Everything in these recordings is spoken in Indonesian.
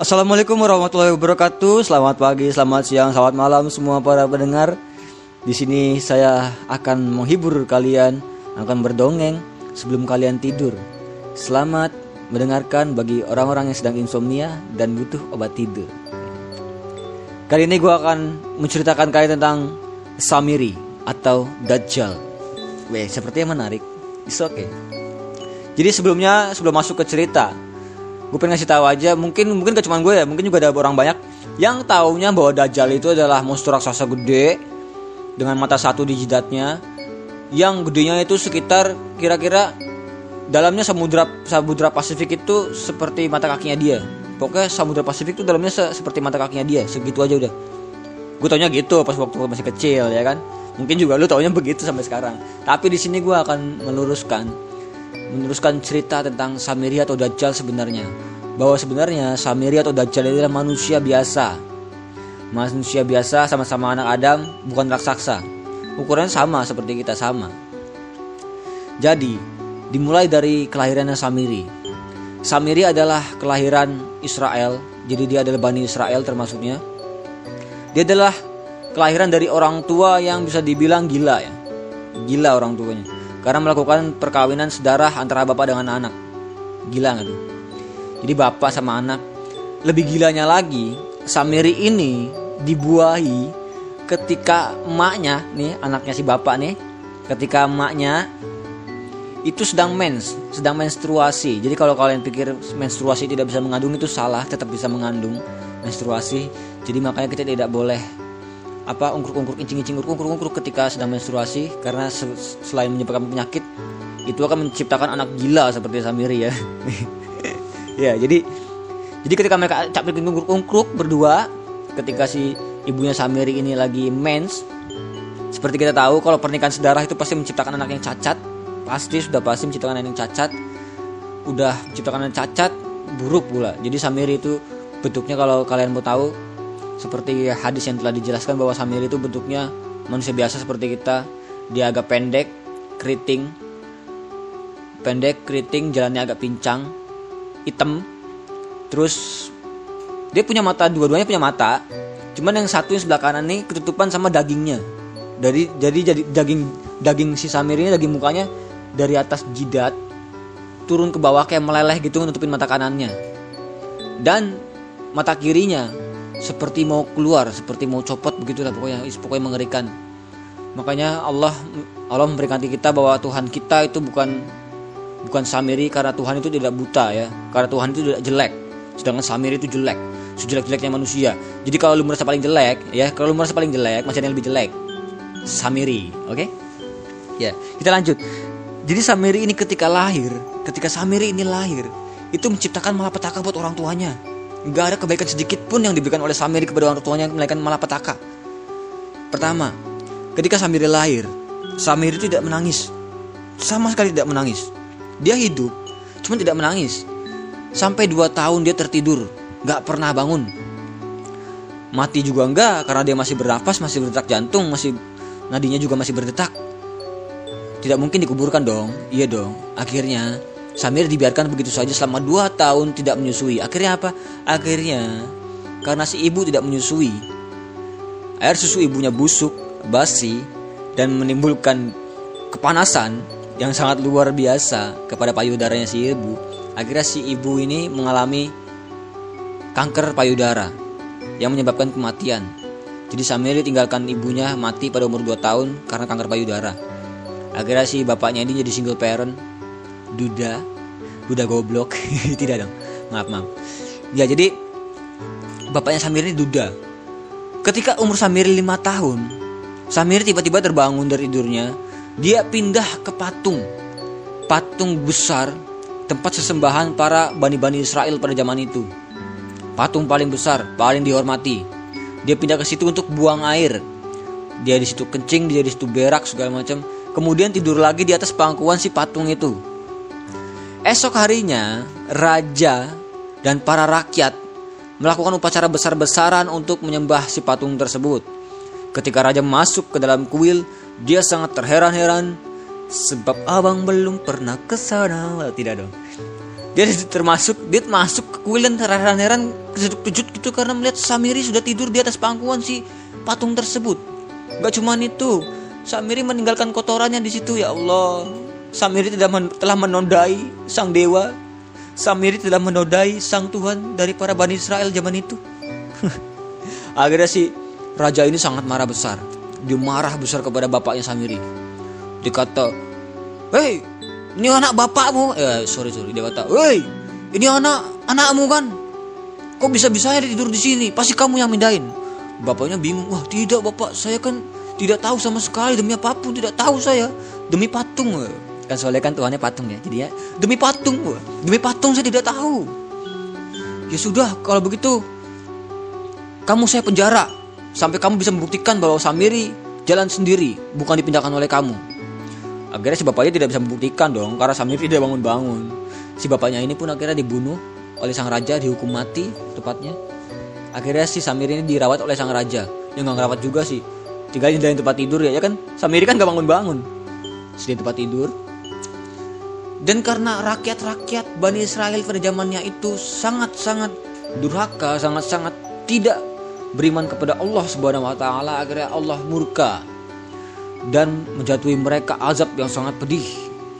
Assalamualaikum warahmatullahi wabarakatuh. Selamat pagi, selamat siang, selamat malam semua para pendengar. Di sini saya akan menghibur kalian, akan berdongeng sebelum kalian tidur. Selamat mendengarkan bagi orang-orang yang sedang insomnia dan butuh obat tidur. Kali ini gue akan menceritakan kalian tentang Samiri atau Dajjal. Weh, sepertinya menarik. It's okay. Jadi sebelumnya sebelum masuk ke cerita, gue pengen ngasih tahu aja mungkin mungkin gak cuma gue ya mungkin juga ada orang banyak yang taunya bahwa Dajjal itu adalah monster raksasa gede dengan mata satu di jidatnya yang gedenya itu sekitar kira-kira dalamnya samudra samudra Pasifik itu seperti mata kakinya dia. Pokoknya samudra Pasifik itu dalamnya se seperti mata kakinya dia segitu aja udah. Gue taunya gitu pas waktu masih kecil ya kan? Mungkin juga lu taunya begitu sampai sekarang. Tapi di sini gue akan meluruskan meneruskan cerita tentang Samiri atau Dajjal sebenarnya. Bahwa sebenarnya Samiri atau Dajjal adalah manusia biasa. Manusia biasa sama-sama anak Adam, bukan raksasa. Ukurannya sama seperti kita sama. Jadi, dimulai dari kelahirannya Samiri. Samiri adalah kelahiran Israel, jadi dia adalah Bani Israel termasuknya. Dia adalah kelahiran dari orang tua yang bisa dibilang gila ya. Gila orang tuanya karena melakukan perkawinan sedarah antara bapak dengan anak. Gila nggak tuh? Jadi bapak sama anak. Lebih gilanya lagi, Samiri ini dibuahi ketika emaknya nih, anaknya si bapak nih, ketika emaknya itu sedang mens, sedang menstruasi. Jadi kalau kalian pikir menstruasi tidak bisa mengandung itu salah, tetap bisa mengandung menstruasi. Jadi makanya kita tidak boleh apa ungkruk-ungkruk incing-incing ungkruk-ungkruk ketika sedang menstruasi karena selain menyebabkan penyakit itu akan menciptakan anak gila seperti Samiri ya. ya, jadi jadi ketika mereka capek ungkruk-ungkruk berdua ketika si ibunya Samiri ini lagi mens seperti kita tahu kalau pernikahan sedarah itu pasti menciptakan anak yang cacat. Pasti sudah pasti menciptakan anak yang cacat. Udah menciptakan anak cacat buruk pula. Jadi Samiri itu bentuknya kalau kalian mau tahu seperti hadis yang telah dijelaskan bahwa Samir itu bentuknya manusia biasa seperti kita. Dia agak pendek, keriting, pendek, keriting, jalannya agak pincang, hitam. Terus dia punya mata, dua-duanya punya mata. Cuman yang satu yang sebelah kanan nih ketutupan sama dagingnya. Dari jadi jadi daging daging si Samir ini daging mukanya dari atas jidat turun ke bawah kayak meleleh gitu nutupin mata kanannya. Dan mata kirinya seperti mau keluar, seperti mau copot begitulah pokoknya, pokoknya mengerikan. Makanya Allah Allah memberikan kita bahwa Tuhan kita itu bukan bukan samiri karena Tuhan itu tidak buta ya, karena Tuhan itu tidak jelek. Sedangkan samiri itu jelek, sejelek-jeleknya manusia. Jadi kalau lu merasa paling jelek, ya kalau lu merasa paling jelek, masih ada yang lebih jelek. Samiri, oke? Okay? Ya, kita lanjut. Jadi Samiri ini ketika lahir, ketika Samiri ini lahir, itu menciptakan malapetaka buat orang tuanya Gak ada kebaikan sedikit pun yang diberikan oleh Samiri kepada orang tuanya melainkan malah petaka. Pertama, ketika Samiri lahir, Samiri tidak menangis. Sama sekali tidak menangis. Dia hidup, cuma tidak menangis. Sampai dua tahun dia tertidur, gak pernah bangun. Mati juga enggak karena dia masih bernafas, masih berdetak jantung, masih nadinya juga masih berdetak. Tidak mungkin dikuburkan dong. Iya dong. Akhirnya Samir dibiarkan begitu saja selama 2 tahun tidak menyusui. Akhirnya apa? Akhirnya karena si ibu tidak menyusui, air susu ibunya busuk, basi, dan menimbulkan kepanasan yang sangat luar biasa kepada payudaranya si ibu. Akhirnya si ibu ini mengalami kanker payudara yang menyebabkan kematian. Jadi Samir tinggalkan ibunya mati pada umur 2 tahun karena kanker payudara. Akhirnya si bapaknya ini jadi single parent duda. Duda goblok. Tidak dong. Maaf maaf. Ya jadi bapaknya Samir ini duda. Ketika umur Samir lima tahun Samir tiba-tiba terbangun dari tidurnya. Dia pindah ke patung. Patung besar tempat sesembahan para bani-bani Israel pada zaman itu. Patung paling besar paling dihormati. Dia pindah ke situ untuk buang air. Dia di situ kencing dia di situ berak segala macam. Kemudian tidur lagi di atas pangkuan si patung itu Esok harinya, raja dan para rakyat melakukan upacara besar-besaran untuk menyembah si patung tersebut. Ketika raja masuk ke dalam kuil, dia sangat terheran-heran sebab abang belum pernah ke sana. Tidak dong. dia termasuk dia masuk ke kuilan heran-heran kejut-kejut gitu karena melihat Samiri sudah tidur di atas pangkuan si patung tersebut gak cuman itu Samiri meninggalkan kotorannya di situ ya Allah Samiri tidak men telah menodai sang dewa. Samiri telah menodai sang Tuhan dari para Bani Israel zaman itu. Akhirnya si raja ini sangat marah besar. Dia marah besar kepada bapaknya Samiri dikata hei ini anak bapakmu. Eh sorry sorry. Dia kata woi ini anak anakmu kan? Kok bisa bisanya dia tidur di sini? Pasti kamu yang mindahin. Bapaknya bingung wah tidak bapak. Saya kan tidak tahu sama sekali. Demi apa pun tidak tahu saya. Demi patung kan soalnya kan tuhannya patung ya jadi ya demi patung demi patung saya tidak tahu ya sudah kalau begitu kamu saya penjara sampai kamu bisa membuktikan bahwa Samiri jalan sendiri bukan dipindahkan oleh kamu Akhirnya si bapaknya tidak bisa membuktikan dong karena Samir tidak bangun-bangun. Si bapaknya ini pun akhirnya dibunuh oleh sang raja dihukum mati tepatnya. Akhirnya si Samir ini dirawat oleh sang raja. Yang nggak ngerawat juga sih. Tinggal di tempat tidur ya, ya kan? Samir kan gak bangun-bangun. Di tempat tidur. Dan karena rakyat-rakyat Bani Israel pada zamannya itu sangat-sangat durhaka, sangat-sangat tidak beriman kepada Allah Subhanahu wa taala, akhirnya Allah murka dan menjatuhi mereka azab yang sangat pedih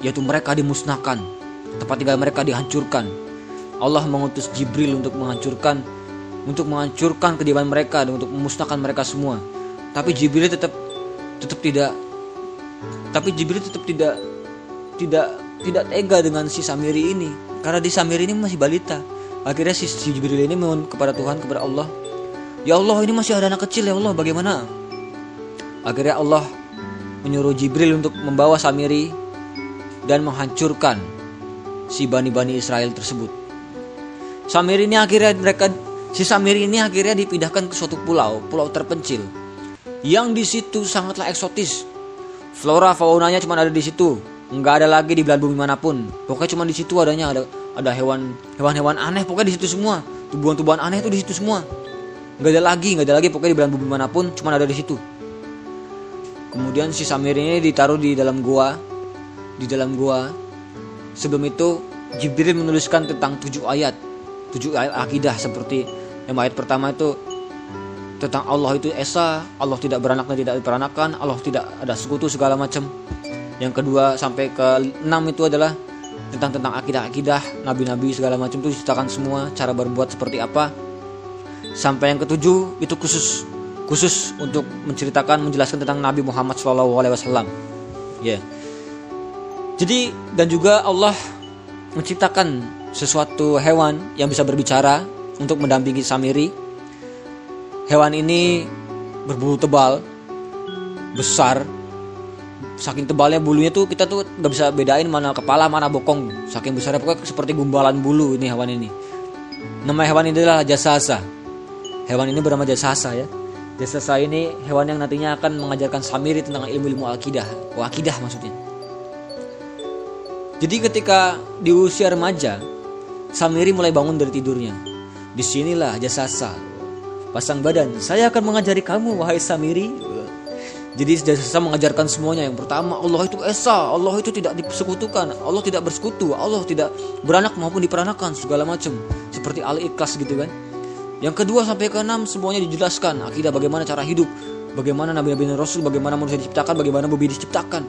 yaitu mereka dimusnahkan tempat tinggal mereka dihancurkan. Allah mengutus Jibril untuk menghancurkan untuk menghancurkan kediaman mereka dan untuk memusnahkan mereka semua. Tapi Jibril tetap tetap tidak tapi Jibril tetap tidak tidak tidak tega dengan si Samiri ini. Karena di Samiri ini masih balita. Akhirnya si, si Jibril ini mohon kepada Tuhan kepada Allah. Ya Allah ini masih ada anak kecil ya Allah bagaimana? Akhirnya Allah menyuruh Jibril untuk membawa Samiri dan menghancurkan si bani-bani Israel tersebut. Samiri ini akhirnya mereka si Samiri ini akhirnya dipindahkan ke suatu pulau, pulau terpencil. Yang di situ sangatlah eksotis. Flora faunanya cuma ada di situ, nggak ada lagi di belahan bumi mana pun. Pokoknya cuma di situ adanya ada ada hewan hewan-hewan aneh pokoknya di situ semua. Tubuhan-tubuhan aneh itu di situ semua. Nggak ada lagi, nggak ada lagi pokoknya di belahan bumi mana pun cuma ada di situ. Kemudian si Samir ini ditaruh di dalam gua. Di dalam gua. Sebelum itu Jibril menuliskan tentang tujuh ayat. Tujuh ayat akidah seperti yang ayat pertama itu tentang Allah itu esa, Allah tidak beranak dan tidak diperanakan, Allah tidak ada sekutu segala macam. Yang kedua sampai ke enam itu adalah tentang tentang akidah-akidah, nabi-nabi segala macam itu diceritakan semua cara berbuat seperti apa. Sampai yang ketujuh itu khusus khusus untuk menceritakan menjelaskan tentang Nabi Muhammad SAW. Ya. Jadi dan juga Allah menciptakan sesuatu hewan yang bisa berbicara untuk mendampingi Samiri. Hewan ini berbulu tebal, besar, saking tebalnya bulunya tuh kita tuh nggak bisa bedain mana kepala mana bokong saking besarnya pokoknya seperti gumbalan bulu ini hewan ini nama hewan ini adalah jasasa hewan ini bernama jasasa ya Jasasa ini hewan yang nantinya akan mengajarkan Samiri tentang ilmu-ilmu akidah, oh, akidah maksudnya. Jadi ketika di usia remaja, Samiri mulai bangun dari tidurnya. Di sinilah Jasasa, pasang badan. Saya akan mengajari kamu, wahai Samiri. Jadi Jasasa mengajarkan semuanya. Yang pertama, Allah itu esa, Allah itu tidak disekutukan, Allah tidak bersekutu, Allah tidak beranak maupun diperanakan segala macam. Seperti al-ikhlas gitu kan. Yang kedua sampai ke enam semuanya dijelaskan akidah bagaimana cara hidup, bagaimana nabi-nabi dan rasul, bagaimana manusia diciptakan, bagaimana bumi diciptakan.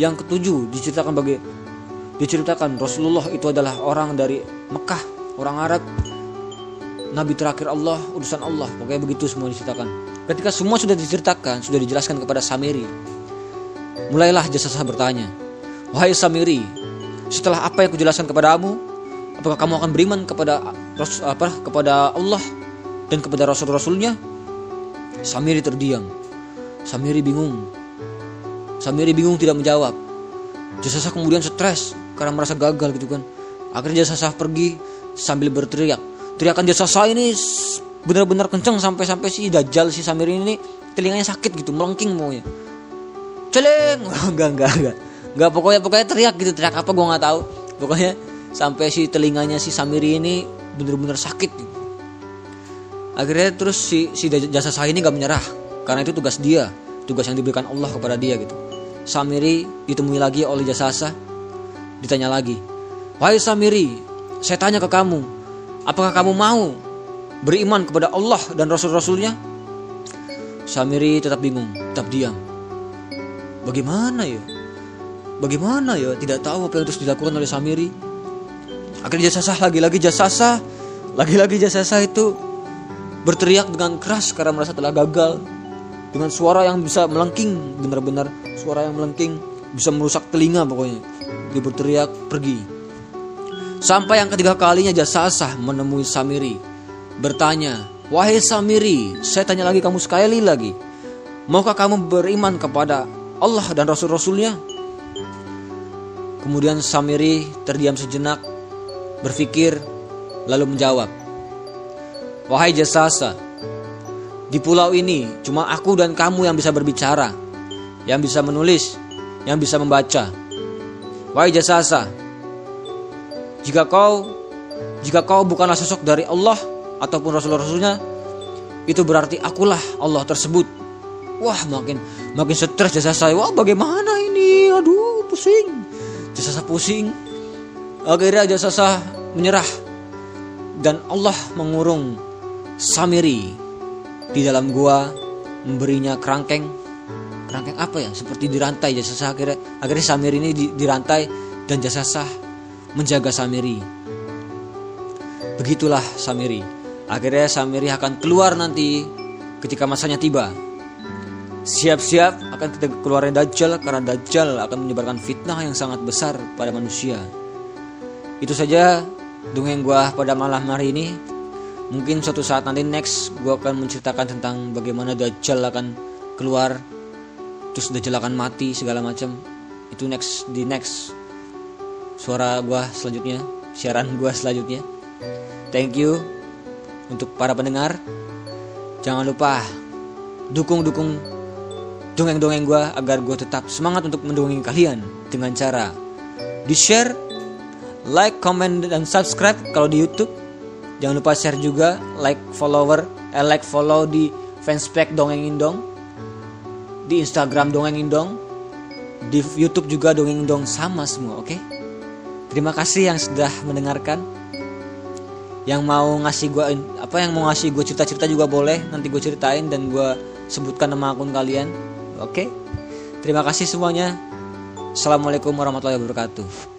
Yang ketujuh diceritakan bagi diceritakan Rasulullah itu adalah orang dari Mekah, orang Arab, nabi terakhir Allah, urusan Allah. Pokoknya begitu semua diceritakan. Ketika semua sudah diceritakan, sudah dijelaskan kepada Samiri, mulailah jasa sah bertanya, "Wahai Samiri, setelah apa yang kujelaskan kepadamu, apakah kamu akan beriman kepada apa kepada Allah dan kepada Rasul-Rasulnya? Samiri terdiam. Samiri bingung. Samiri bingung tidak menjawab. Jasasa kemudian stres karena merasa gagal gitu kan. Akhirnya Jasasa pergi sambil berteriak. Teriakan Jasasa ini benar-benar kencang sampai-sampai si Dajjal si Samiri ini telinganya sakit gitu, melengking maunya. Celeng, enggak enggak enggak. Enggak pokoknya pokoknya teriak gitu, teriak apa gua nggak tahu. Pokoknya sampai si telinganya si Samiri ini bener-bener sakit gitu. akhirnya terus si si jasa sah ini gak menyerah karena itu tugas dia tugas yang diberikan Allah kepada dia gitu Samiri ditemui lagi oleh jasa ditanya lagi wahai Samiri saya tanya ke kamu, apakah kamu mau beriman kepada Allah dan Rasul-Rasulnya? Samiri tetap bingung, tetap diam. Bagaimana ya? Bagaimana ya? Tidak tahu apa yang terus dilakukan oleh Samiri. Akhirnya jasasah lagi-lagi jasasah, lagi-lagi jasasah itu berteriak dengan keras karena merasa telah gagal dengan suara yang bisa melengking benar-benar suara yang melengking bisa merusak telinga pokoknya dia berteriak pergi sampai yang ketiga kalinya jasasah menemui Samiri bertanya wahai Samiri saya tanya lagi kamu sekali lagi maukah kamu beriman kepada Allah dan Rasul-Rasulnya kemudian Samiri terdiam sejenak berpikir lalu menjawab wahai jasasa di pulau ini cuma aku dan kamu yang bisa berbicara, yang bisa menulis, yang bisa membaca. Wahai jasasa, jika kau jika kau bukanlah sosok dari Allah ataupun Rasul-Rasulnya, itu berarti akulah Allah tersebut. Wah makin makin stres jasasa. Wah bagaimana ini? Aduh pusing. Jasasa pusing. Akhirnya jasasa menyerah dan Allah mengurung Samiri di dalam gua memberinya kerangkeng kerangkeng apa ya seperti dirantai jasa sah akhirnya akhirnya Samiri ini di, dirantai dan jasa sah menjaga Samiri begitulah Samiri akhirnya Samiri akan keluar nanti ketika masanya tiba. Siap-siap akan kita keluarin Dajjal karena Dajjal akan menyebarkan fitnah yang sangat besar pada manusia. Itu saja dongeng gua pada malam hari ini. Mungkin suatu saat nanti next gue akan menceritakan tentang bagaimana Dajjal akan keluar terus Dajjal akan mati segala macam. Itu next di next suara gue selanjutnya siaran gue selanjutnya. Thank you untuk para pendengar jangan lupa dukung-dukung dongeng-dongeng gue agar gue tetap semangat untuk mendongeng kalian dengan cara di share like, comment, dan subscribe kalau di YouTube Jangan lupa share juga, like follower, eh, like follow di fanspage Dongeng Indong, di Instagram Dongeng Indong, di YouTube juga Dongeng Indong sama semua, oke? Okay? Terima kasih yang sudah mendengarkan. Yang mau ngasih gue apa yang mau ngasih gue cerita-cerita juga boleh, nanti gue ceritain dan gue sebutkan nama akun kalian, oke? Okay? Terima kasih semuanya. Assalamualaikum warahmatullahi wabarakatuh.